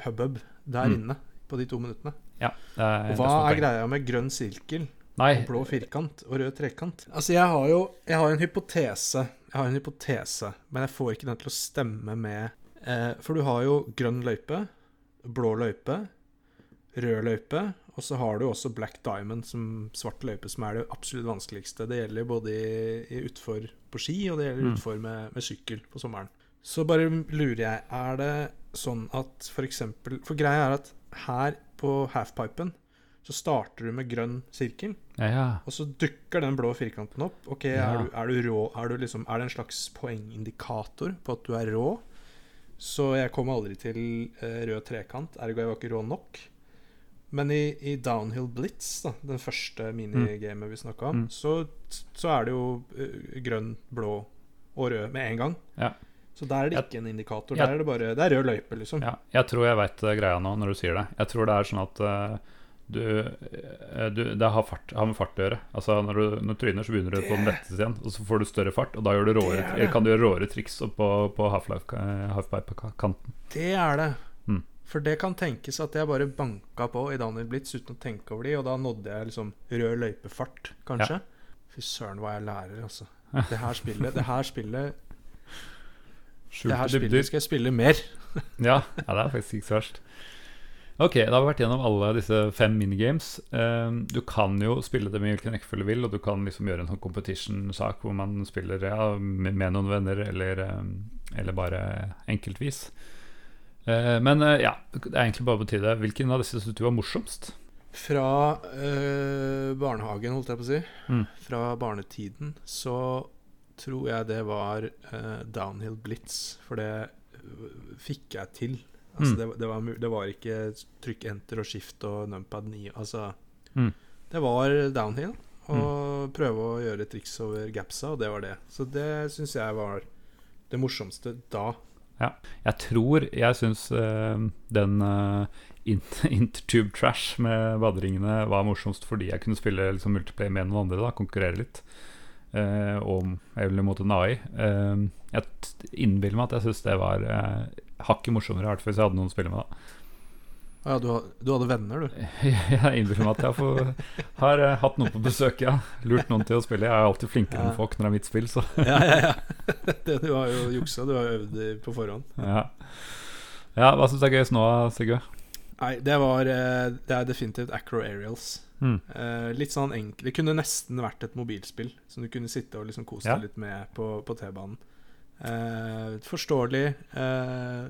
Hubbub der Mm. inne på de to minuttene. Ja, er, Og hva som er greia med grønn sirkel og blå firkant og rød trekant? Altså, jeg har jo Jeg har en hypotese. Jeg har en hypotese, men jeg får ikke den til å stemme med eh, For du har jo grønn løype, blå løype, rød løype, og så har du også black diamond som svart løype, som er det absolutt vanskeligste. Det gjelder både i, i utfor på ski, og det gjelder Mm. utfor med, med sykkel på sommeren. Så bare lurer jeg, er det sånn at for eksempel For greia er at her på halfpipen så starter du med grønn sirkel, ja, ja. og så dukker den blå firkanten opp. Ok, Ja. er, du, er du rå? Er, du liksom, er det en slags poengindikator på at du er rå? Så jeg kom aldri til eh, rød trekant, ergo jeg var ikke rå nok. Men i, i Downhill Blitz, da, den første minigamet vi snakka om, Mm. så, så er det jo uh, grønn, blå og rød med en gang. Ja. Så der er det Jeg- ikke en indikator. jeg- Der er det bare Det er rød løype, liksom. Ja, jeg tror jeg veit greia nå, når du sier det. Jeg tror det er sånn at uh, du, eh, du Det har, fart, har med fart å gjøre. Altså Når du, når tryner, så begynner du på den letteste igjen, og så får du større fart, og da du råere, Det det. kan du gjøre råere triks på, på eh, halfpipe-kanten. Det er det. Mm. For det kan tenkes at jeg bare banka på i Daniel Blitz uten å tenke over de, og da nådde jeg liksom rød løypefart, kanskje. Fy søren, hva jeg lærer, altså. Det her spillet Det her spillet Det her spillet dybder. skal jeg spille mer. *laughs* Ja, ja, det er faktisk ikke så verst. Ok, da har vi vært gjennom alle disse fem minigames. Eh, du kan jo spille det med hvilken rekkefølge du vil, og du kan liksom gjøre en sånn competition-sak hvor man spiller ja, med, med noen venner, eller, eh, eller bare enkeltvis. Eh, men eh, ja, det er egentlig bare på tide. Hvilken av disse syns du var morsomst? Fra øh, barnehagen, holdt jeg på å si, Mm. fra barnetiden, så tror jeg det var uh, Downhill Blitz. For det øh, fikk jeg til. Altså, Mm. det, det, var, det var ikke trykk enter og skift og numpad 9. Altså, Mm. det var downhill. Og prøve å gjøre triks over gapsa, og det var det. Så det syns jeg var det morsomste da. Jeg tror jeg syns uh, den uh, *laughs* Intertube Trash med baderingene var morsomst fordi jeg kunne spille liksom, multiplayer med noen andre, da, konkurrere litt. Uh, om eller mot en AI. Eh, jeg innbiller meg at jeg syns det var eh, hakket morsommere, i hvert fall hvis jeg hadde noen å spille med. da ja, du, du hadde venner, du. *laughs* Jeg innbiller meg at jeg får, har eh, hatt noen på besøk, ja. Lurt noen til å spille. Jeg er alltid flinkere Ja. enn folk når det er mitt spill, så *laughs* Ja, ja, ja. *laughs* Det, du har jo juksa. Du har øvd på forhånd. ja. ja hva syns du er gøyest nå, Sigve? Nei, det var eh, Det er definitivt Acro Aerials. Mm. Eh, litt sånn enkelt Det kunne nesten vært et mobilspill som du kunne sitte og liksom kose Ja. deg litt med på, på T-banen. Uh, forståelig. uh,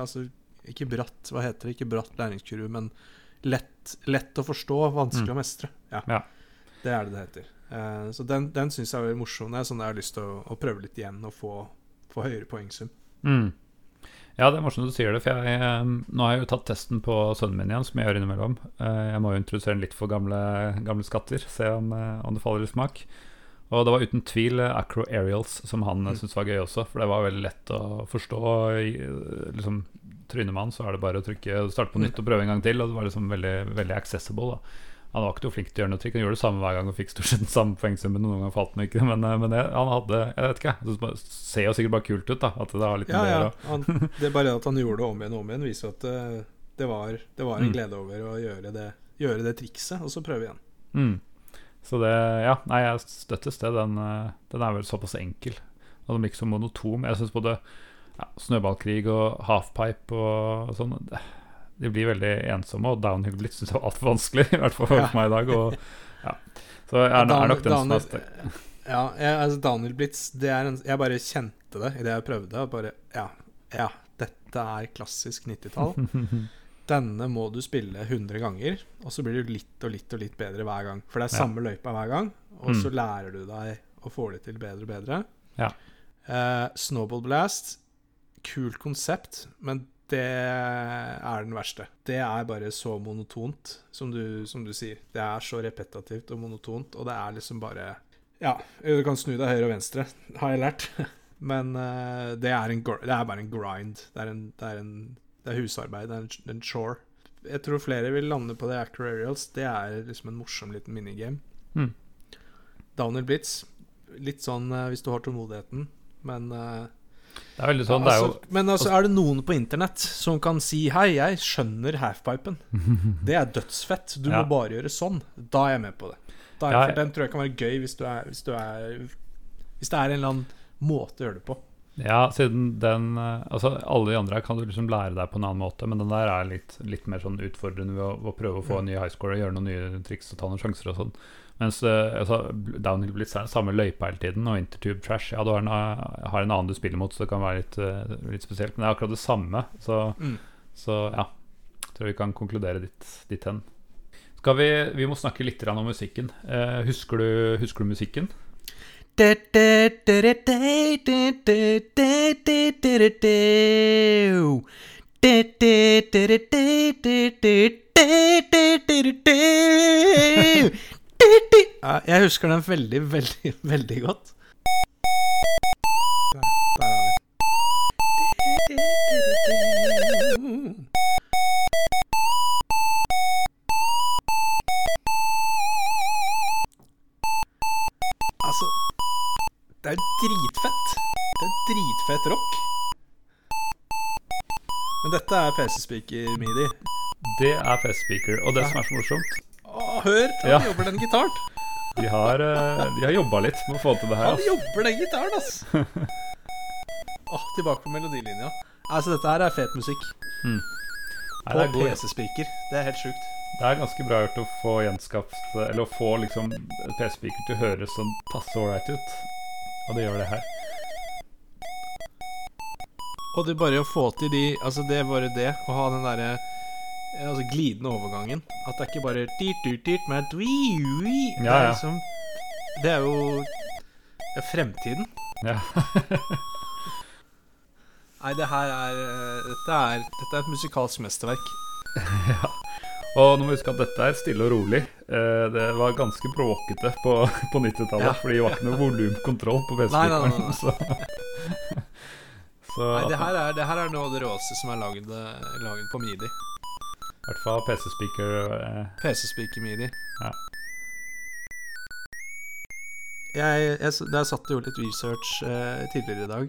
altså ikke bratt, hva heter det? Ikke bratt læringskurve, men lett, lett å forstå, vanskelig Mm. å mestre. Ja. Ja. Det er det det heter. Så den, den syns jeg er morsom. Det er sånn jeg har lyst til å, å prøve litt igjen og få, få høyere poengsum. Mm. Ja, det er morsomt du sier det, for jeg, eh, nå har jeg jo tatt testen på sønnen min igjen, som jeg gjør innimellom. Eh, jeg må jo introdusere den litt for gamle, gamle skatter, se om, eh, om det faller i smak. Og det var uten tvil Acro Aerials som han mm. Syntes var gøy også, for det var veldig lett å forstå. Liksom, Tryner man, så er det bare å trykke starte på nytt og prøve en gang til. Og det var liksom veldig, veldig accessible. da Han var ikke noe flink til å gjøre noe trikk, han gjorde det samme hver gang og fikk stort sett den samme poengsummen. Noen ganger falt han ikke, men, eh, men det, han hadde Jeg vet ikke, det ser jo sikkert bare kult ut, da. At det har litt Ja, ja. Han, det er bare at han gjorde det om igjen og om igjen, viser at det, det, var, det var en Mm. glede over å gjøre det, gjøre det trikset, og så prøve igjen. Mm. Så det Ja, nei, jeg støttes det. Den, eh, den er vel såpass enkel. Og den blir ikke så monotom. Jeg syns både ja, snøballkrig og halfpipe og sånn det- De blir veldig ensomme, og downhill blitz så altfor vanskelig, i hvert fall for Ja. meg i dag. Og, ja. Så jeg er, er nok den som er sterk. Ja, jeg, altså Daniel Blitz det er en, Jeg bare kjente det idet jeg prøvde. og Bare, ja, ja, dette er klassisk 90-tall. *laughs* Denne må du spille 100 ganger, og så blir du litt og litt og litt bedre hver gang. For det er Ja. samme løypa hver gang, og Mm. så lærer du deg å få det til bedre og bedre. Ja. Eh, Snowball Blast, kult konsept, men det er den verste. Det er bare så monotont, som du, som du sier. Det er så repetativt og monotont, og det er liksom bare Ja, du kan snu deg høyre og venstre, har jeg lært. *laughs* Men uh, det, er en, det er bare en grind. Det er, en, det er, en, det er husarbeid. Det er en, chore. Jeg tror flere vil lande på det Actor Aerials. Det er liksom en morsom liten minigame. Mm. Downer Blitz, litt sånn eh, hvis du har tålmodigheten, men eh, Det er veldig sånn, ja, det er jo Men altså, er det noen på internett som kan si 'Hei, jeg skjønner halfpipen'. Det er dødsfett. Du Ja. må bare gjøre sånn. Da er jeg med på det. Da er, Ja, for Den tror jeg kan være gøy hvis du er Hvis, du er, hvis det er en eller annen måte å gjøre det på. Ja, siden den eh, Altså, alle de andre kan du liksom lære deg på en annen måte, men den der er litt, litt mer sånn utfordrende ved å, å prøve å få en ny high score og gjøre noen nye triks og ta noen sjanser og sånn. Mens eh, altså, Downhill Blitz er den samme løypa hele tiden, og Intertube Trash Ja, du har en, eh, har en annen du spiller mot, så det kan være litt, eh, litt spesielt. Men det er akkurat det samme, så, Mm. så ja. Tror vi kan konkludere dit, dit hen. Skal vi, vi må snakke litt om musikken. Eh, husker, du, husker du musikken? Jeg husker den veldig, veldig, *laughs* veldig godt. Altså Det er dritfett. Det er dritfett rock. Men dette er PC-speaker midi. Det er PC-speaker. Og det som er så morsomt hør! Han Ja. jobber den gitaren. De har, eh, de har jobba litt med å få til det her. Han ass. jobber den gitaren, ass! *laughs* Åh, tilbake på melodilinja. Altså, dette her er fet musikk. Nei, På er PC-speaker. Det er helt sjukt. det er ganske bra gjort å få gjenskapt Eller å få liksom PC-speaker til å høres sånn passe ålreit ut. Og det gjør det her. Og det bare å få til de Altså, det bare det. Å ha den derre Altså glidende overgangen. At det er ikke bare dyrt, dyrt, dyrt, men wii, wii. Det Ja, er liksom Det er jo det er fremtiden. Ja. *laughs* Nei, det her er eh, Dette er, dette er et musikalsk mesterverk. *laughs* Og nå må vi huske at dette er stille og rolig. Eh, det var ganske bråkete på, *laughs* på 90-tallet, Ja. fordi det var ikke noe volumkontroll på PC-spilleren. Så, så Nei, det her er, det her er noe av det råeste som er eh, laget på midi. I hvert fall PC-speaker eh, PC-speaker midi. Ja. Jeg, jeg, da jeg satt og gjorde litt research eh, tidligere i dag,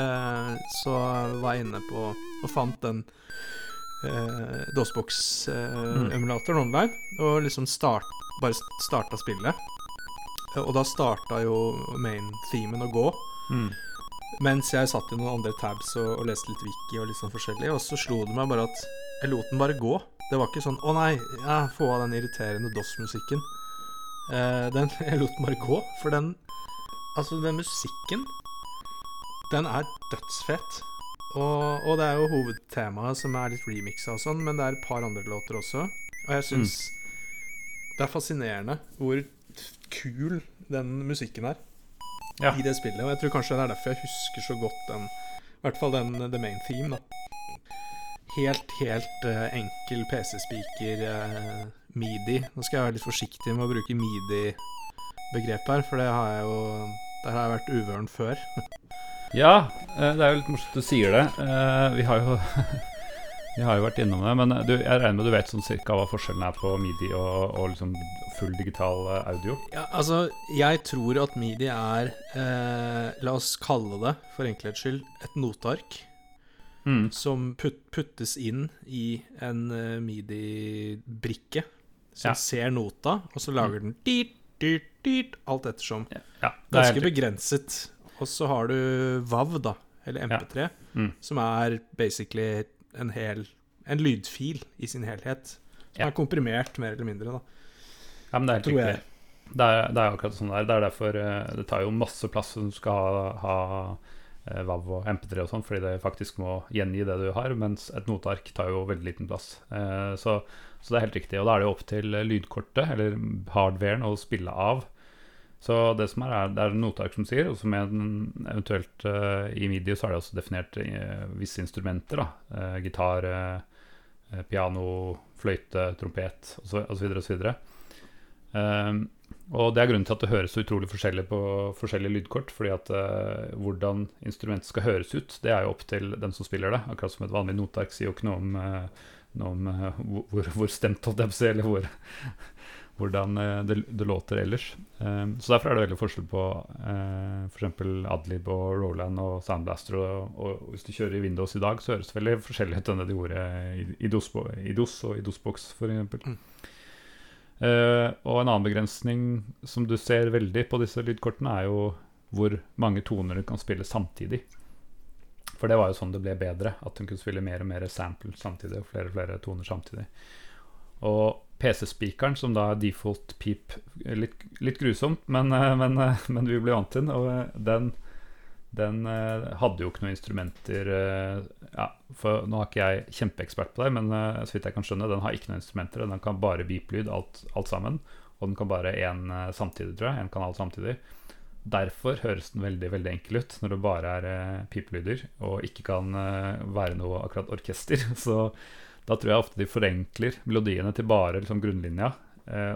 eh, så var jeg inne på og fant den eh, DOSBox-emulatoren online, og liksom start, bare starta spillet. Eh, Og da starta jo main-themen å gå. mm. Mens jeg satt i noen andre tabs og, og leste litt wiki og litt sånn forskjellig, og så slo det meg bare at jeg lot den bare gå. Det var ikke sånn 'Å nei, ja, få av den irriterende DOS-musikken'. Eh, den, *laughs* jeg lot bare gå, for den Altså, den musikken Den er dødsfet. Og, og det er jo hovedtemaet som er litt remixa og sånn, men det er et par andre låter også. Og jeg syns det er fascinerende hvor kul den musikken er Ja. i det spillet. Og jeg tror kanskje det er derfor jeg husker så godt den I hvert fall den The Main Theme. da Helt, helt eh, enkel PC-speaker eh, midi. Nå skal jeg være litt forsiktig med å bruke midi-begrepet her, for det har jeg jo Der har jeg vært uvøren før. *laughs* Ja, eh, det er jo litt morsomt du sier det. Vi har jo *laughs* Vi har jo vært innom det, men du, jeg regner med du vet sånn cirka hva forskjellen er på midi og, og liksom full digital audio? Ja, altså, jeg tror at midi er eh, La oss kalle det, for enkelhets skyld, et noteark. Mm. som put, puttes inn i en uh, midi-brikke som Ja. ser nota, og så lager den dyrt, dyrt, dyrt, alt ettersom. Ja, er Ganske begrenset. Og så har du VAV, da, eller MP3, Mm. som er basically en hel En lydfil i sin helhet. Som Ja. er komprimert, mer eller mindre, da. Ja, men det er helt riktig. Det er, det er akkurat sånn det er. Det er derfor eh, det tar jo masse plass som skal ha, ha WAV og MP3 og sånn, fordi det faktisk må gjengi det du har, mens et noteark tar jo veldig liten plass. Eh, så, så det er helt riktig. Og da er det jo opp til eh, lydkortet, eller hardwaren, å spille av. Så det som er, det er noteark som sier, og som eventuelt eh, i MIDI så er det også definert eh, visse instrumenter. da, eh, Gitar, eh, eh, piano, fløyte, trompet osv. osv. Um, og det er grunnen til at det høres så utrolig forskjellig på forskjellige lydkort. Fordi at uh, hvordan instrumentet skal høres ut, det er jo opp til den som spiller det. Akkurat som et vanlig noteark sier jo ikke noe om, uh, noe om uh, hvor, hvor stemt, holdt jeg på å si, eller hvor, *laughs* hvordan det, det låter ellers. Så derfor er det veldig forskjell på uh, f.eks. Adlib og Roland og Soundblaster. Og, og hvis du kjører i Windows i dag, så høres det veldig forskjellig ut enn det de gjorde i, i, DOS, i DOS og i DOSBox, f.eks. Eh, og en annen begrensning som du ser veldig på disse lydkortene, er jo hvor mange toner du kan spille samtidig. For det var jo sånn det ble bedre, at hun kunne spille mer og mer sample samtidig. Og flere og flere toner samtidig. Og PC-speakeren, som da er default peep, litt, litt grusomt, men, eh, men, eh, *laughs* men vi blir vant til den. Og den, den eh, hadde jo ikke noen instrumenter eh, ja, for Nå er ikke jeg kjempeekspert på det, men eh, så vidt jeg kan skjønne, den har ikke noen instrumenter. Den kan bare beep-lyd, alt, alt sammen. Og den kan bare én samtidig, tror jeg. En kanal samtidig. Derfor høres den veldig veldig enkel ut når det bare er eh, pipelyder og ikke kan være noe akkurat orkester. *laughs* Så Da tror jeg ofte de forenkler melodiene til bare liksom, grunnlinja.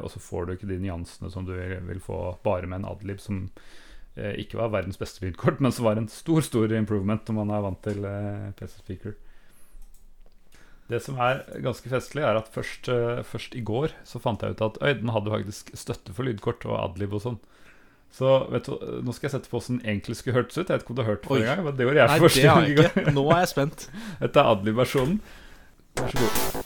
Og så får du ikke de nyansene som du vil få bare med en adlib som ikke var verdens beste lydkort, *laughs* men som var en stor stor improvement når man er vant til eh, PC Speaker. Det som er ganske festlig, er at først, eh, først i går så fant jeg ut at øy, den hadde faktisk støtte for lydkort og adlib og sånn. Så vet du, nå skal jeg sette på hvordan den egentlig skulle hørtes ut. Jeg vet ikke om du har hørt det forrige gang, men det gjorde jeg Nei, for første det har gang jeg ikke. Nå er jeg spent. *laughs* Dette er adlib-versjonen. Vær så god.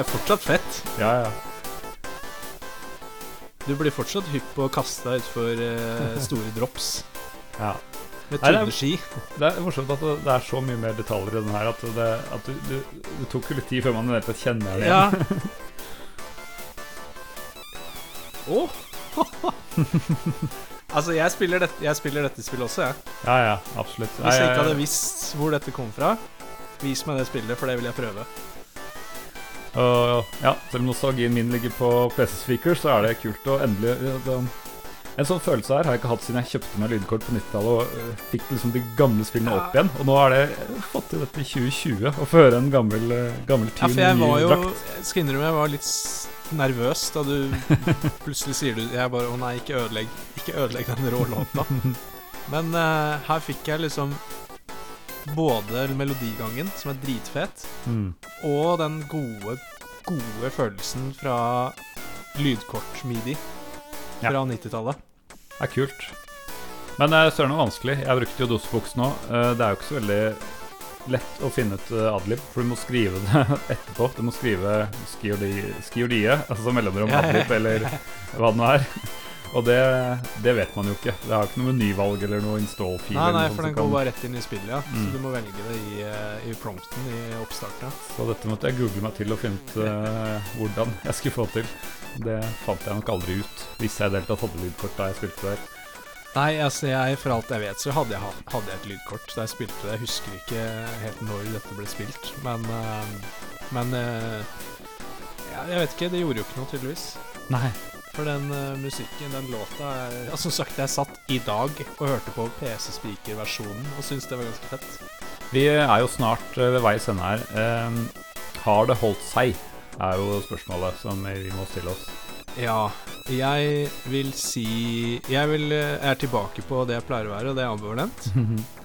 Er fortsatt fett. Ja, ja. Du blir fortsatt hypp på å kaste deg utfor uh, store drops *laughs* ja. med tynne ski. Det er morsomt at det, er så mye mer detaljer i den her at, det, at du, du, du, tok jo litt tid før man i kjenner det Ja. oh. *laughs* *laughs* Altså, jeg spiller, dette, jeg spiller dette spillet også, jeg. Ja, ja, absolutt. Hvis jeg ikke hadde visst hvor dette kom fra, vis meg det spillet, for det vil jeg prøve. Og ja, selv om nostalgien min ligger på PC-speaker, så er det kult å endelig det, En sånn følelse her har jeg ikke hatt siden jeg kjøpte meg lydkort på 90-tallet og øh, fikk liksom de gamle spillene opp igjen. Og nå har det jeg fått til dette i 2020, å få høre en gammel, øh, gammel Ja, tune jeg i var ny jo drakt. Jeg skal innrømme jeg var litt nervøs da du *laughs* plutselig sier du Jeg bare Å nei, ikke ødelegg Ikke ødelegg den rå låta. *laughs* Men uh, her fikk jeg liksom både melodigangen, som er dritfet, Mm. og den gode, gode følelsen fra lydkort-midi Ja. fra 90-tallet. Det er kult. Men det er vanskelig. Jeg brukte jo doseboks nå. Eh, Det er jo ikke så veldig lett å finne ut eh, adlib, for du må skrive *laughs* det etterpå. Du må skrive skiordie, skiordie altså mellomrom Ja, ja, ja. adlib, eller hva det nå er. *laughs* Og det, det vet man jo ikke. Det har ikke noe menyvalg eller noe install-fil. Nei, nei, for den går bare rett inn i spillet, ja. Mm. Så du må velge det i, eh, i prompten i oppstarten. Ja. Så dette måtte jeg google meg til og finne ut uh, hvordan jeg skulle få til. Det fant jeg nok aldri ut, hvis jeg i det hele tatt hadde lydkort da jeg spilte der. Nei, altså jeg, for alt jeg vet, så hadde jeg, hadde jeg et lydkort da jeg spilte det. Jeg husker ikke helt når dette ble spilt, men eh, Men jeg vet ikke, det gjorde jo ikke noe, tydeligvis. Nei. For den uh, musikken, den låta er, ja, Som sagt, jeg satt i dag og hørte på PC-speaker-versjonen og syntes det var ganske fett. Vi er jo snart uh, ved veis ende her. Em, har det holdt seg? er jo spørsmålet som vi må stille oss. Ja, jeg vil si Jeg vil, jeg er tilbake på det jeg pleier å være, og det er ambivalent. *laughs*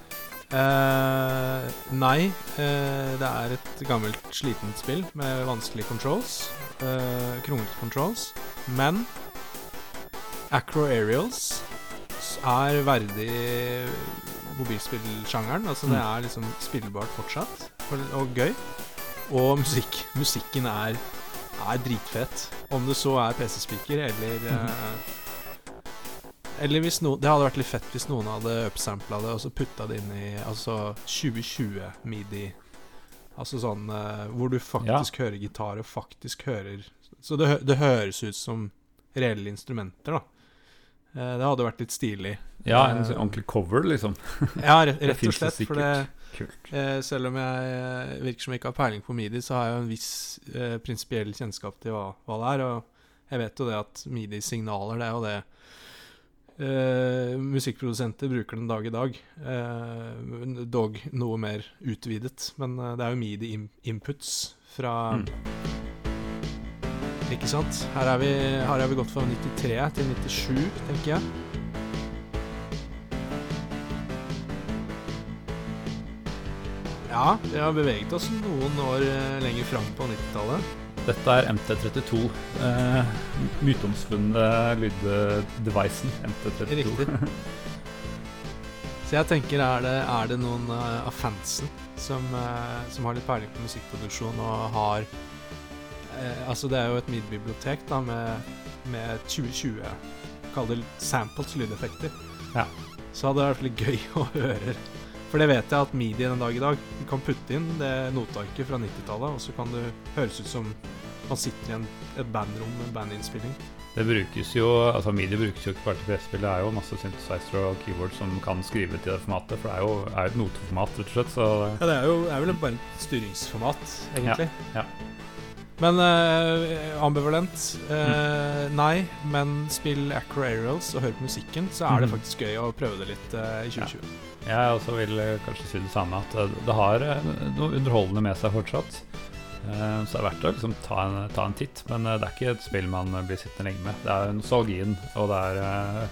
Eh, nei, Uh, det er et gammelt, slitent spill med vanskelige controls. Uh, Kronglete controls. Men Acro Aerials er verdig mobilspillsjangeren. Altså, det Mm. er liksom spillbart fortsatt, og, og gøy. Og musikk. Musikken er, er dritfet. Om det så er PC-speaker eller eh, Eller hvis noen Det hadde vært litt fett hvis noen hadde upsampla det og så putta det inn i altså 2020 midi. Altså sånn uh, hvor du faktisk hører gitar og faktisk hører Så det, det høres ut som reelle instrumenter, da. Eh, det hadde vært litt stilig. Ja, en Eh, ordentlig cover, liksom. *laughs* Ja, rett, rett og slett. For det, eh, selv om jeg virker som jeg ikke har peiling på midi, så har jeg jo en viss eh, prinsipiell kjennskap til hva, hva det er. Og jeg vet jo det at midi-signaler, det er jo det eh, musikkprodusenter bruker den dag i dag. Eh, dog noe mer utvidet. Men eh, det er jo midi-inputs fra Mm. Ikke sant? Her er, vi, her er vi gått fra 93 til 97, tenker jeg. Ja, vi har beveget oss noen år lenger fram på 90-tallet. Dette er MT32. Eh, myteomspunne lyddevicen MT32. Riktig. Så jeg tenker, er det, er det noen uh, av fansen som, uh, som har litt peiling på musikkproduksjon og har uh, Altså, det er jo et MID-bibliotek da med, med 2020 Kall det samples lydeffekter. Ja. Så hadde det vært litt gøy *laughs* å høre. For det vet jeg at midi den dag i dag Du kan putte inn det notearket fra 90-tallet, og så kan det høres ut som man sitter i en, et bandrom med bandinnspilling. Det brukes jo, altså Midi brukes jo ikke bare til presspill, det er jo masse synthesizer og keyboard som kan skrive til det formatet. For det er jo er et noteformat, rett og slett. Så Ja, det er jo er vel bare et styringsformat, egentlig. ja. Men uh, ambivalent. eh, Nei, men spill Acro Aerials og hør på musikken, så er det Mhm. faktisk gøy å prøve det litt uh, i 2020. jeg også vil kanskje si det samme, at det har noe underholdende med seg fortsatt. Eh, Så det er verdt å liksom ta en, ta en titt, men eh, det er ikke et spill man eh, blir sittende lenge med. Det er nostalgien, og det er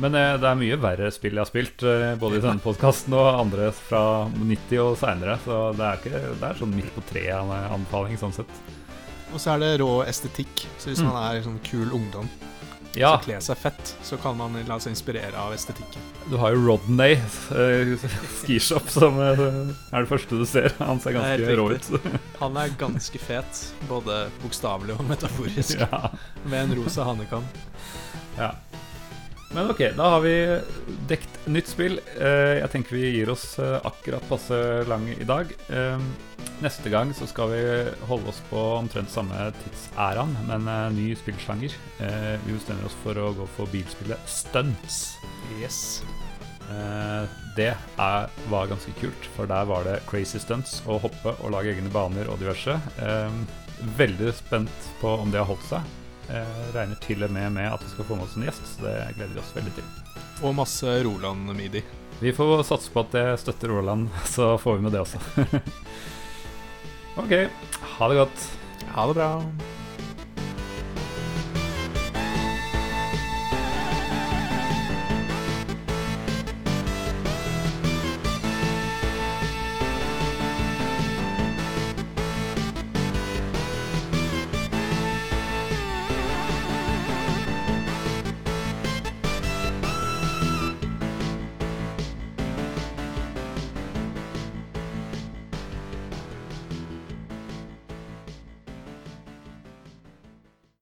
Men det er mye verre spill jeg har spilt, både i denne podkasten og andre fra 90 og seinere. Så det er, ikke, det er sånn midt på treet-anbefaling, sånn sett. Og så er det rå estetikk. Så hvis Mm. man er sånn kul ungdom Ja, som kler seg fett, så kan man la seg inspirere av estetikken. du har jo Rodney, eh, skishop, som eh, er det første du ser. Han ser er ganske rå ut. *laughs* Han er ganske fet, både bokstavelig og metaforisk, ja. med en rosa hannekam. Ja. Men ok, da har vi dekt nytt spill. Eh, jeg tenker vi gir oss akkurat passe lang i dag. Neste gang så skal vi holde oss på omtrent samme tidsæraen, men uh, ny spillsjanger. Uh, vi bestemmer oss for å gå for bilspillet Stunts. Yes. Uh, det er, var ganske kult, for der var det crazy stunts å hoppe og lage egne baner og diverse. Veldig spent på om det har holdt seg. Eh, regner til og med med at vi skal få med oss en gjest, så det gleder vi oss veldig til. Og masse Roland-midi. Vi får satse på at det støtter Roland, *laughs* så får vi med det også. *laughs* ok, ha det godt. Ha det bra.